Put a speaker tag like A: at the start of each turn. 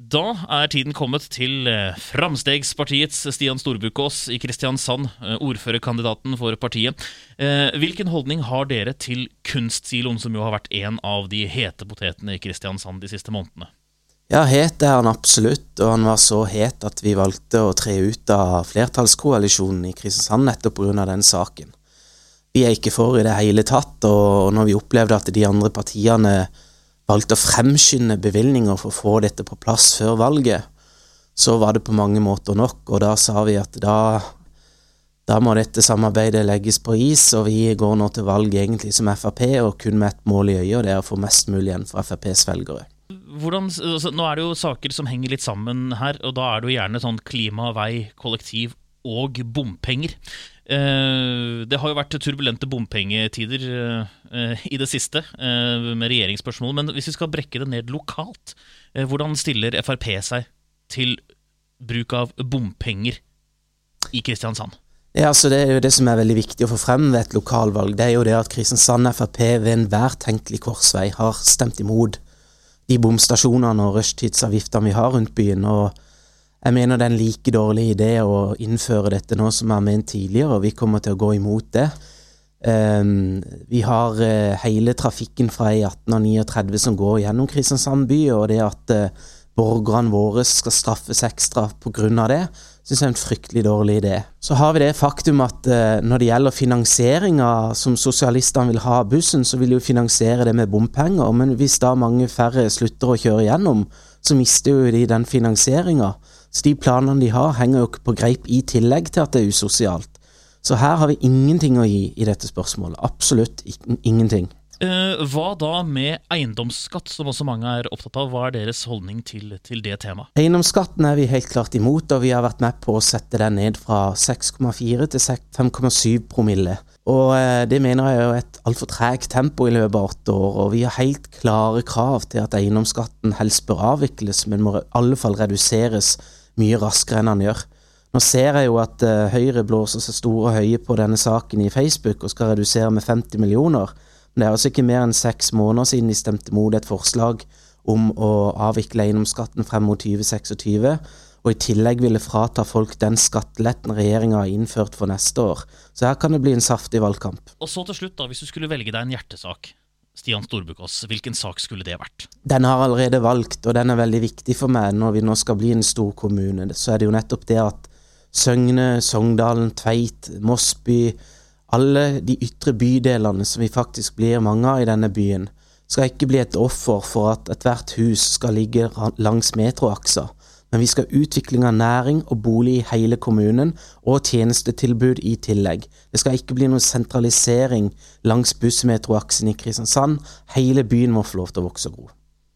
A: Da er tiden kommet til eh, Framstegspartiets Stian Storbukås i Kristiansand, eh, ordførerkandidaten for partiet. Eh, hvilken holdning har dere til kunstsiloen, som jo har vært en av de hete potetene i Kristiansand de siste månedene?
B: Ja, het er han absolutt, og han var så het at vi valgte å tre ut av flertallskoalisjonen i Kristiansand nettopp pga. den saken. Vi er ikke for i det hele tatt, og når vi opplevde at de andre partiene valgte å fremskynde bevilgninger for å få dette på plass før valget, så var det på mange måter nok, og da sa vi at da, da må dette samarbeidet legges på is, og vi går nå til valg egentlig som Frp, og kun med ett mål i øyet, og det er å få mest mulig igjen for FrPs velgere.
A: Hvordan, altså, nå er det jo saker som henger litt sammen her, og da er det jo gjerne sånn klima, vei, kollektiv og bompenger. Eh, det har jo vært turbulente bompengetider eh, i det siste eh, med regjeringsspørsmål, men hvis vi skal brekke det ned lokalt, hvordan stiller Frp seg til bruk av bompenger i Kristiansand?
B: Ja, altså Det er jo det som er veldig viktig å få frem ved et lokalvalg. Det er jo det at Kristiansand Frp ved enhver tenkelig korsvei har stemt imot de bomstasjonene og rushtidsavgiftene vi har rundt byen. og jeg mener det er en like dårlig idé å innføre dette nå som har ment tidligere, og vi kommer til å gå imot det. Um, vi har uh, hele trafikken fra E18 og 39 som går gjennom Kristiansand by, og det at uh, borgerne våre skal straffes ekstra pga. det, syns jeg er en fryktelig dårlig idé. Så har vi det faktum at uh, når det gjelder finansieringa som sosialistene vil ha av bussen, så vil de jo finansiere det med bompenger, men hvis da mange færre slutter å kjøre gjennom, så mister jo de den finansieringa. Så de planene de har, henger jo ikke på greip, i tillegg til at det er usosialt. Så her har vi ingenting å gi i dette spørsmålet. Absolutt ingenting.
A: Eh, hva da med eiendomsskatt, som også mange er opptatt av? Hva er deres holdning til, til, det temaet?
B: Eiendomsskatten er vi helt klart imot, og vi har vært med på å sette den ned fra 6,4 til 5,7 promille. Og eh, det mener jeg er et altfor tregt tempo i løpet av åtte år. Og vi har helt klare krav til at eiendomsskatten helst bør avvikles, men må i alle fall reduseres mye raskere enn han gjør. Nå ser jeg jo at uh, Høyre blåser seg store og høye på denne saken i Facebook og skal redusere med 50 millioner. Men det er altså ikke mer enn seks måneder siden de stemte mot et forslag om å avvikle eiendomsskatten frem mot 2026, og i tillegg ville frata folk den skatteletten regjeringa har innført for neste år. Så her kan det bli en saftig valgkamp.
A: Og så til slutt, da, hvis du skulle velge deg en hjertesak, Stian Storbukås, hvilken sak skulle det vært?
B: Den har allerede valgt, og den er veldig viktig for meg når vi nå skal bli en stor kommune. Så er det jo nettopp det at Søgne, Sogndalen, Tveit, Mosby, alle de ytre bydelene som vi faktisk blir mange av i denne byen, skal ikke bli et offer for at ethvert hus skal ligge langs metroaksa men vi skal utvikling av næring og bolig i hele kommunen, og tjenestetilbud i tillegg. Det skal ikke bli noen sentralisering langs bussmetroaksen i Kristiansand. Hele byen må få lov til å vokse og gro.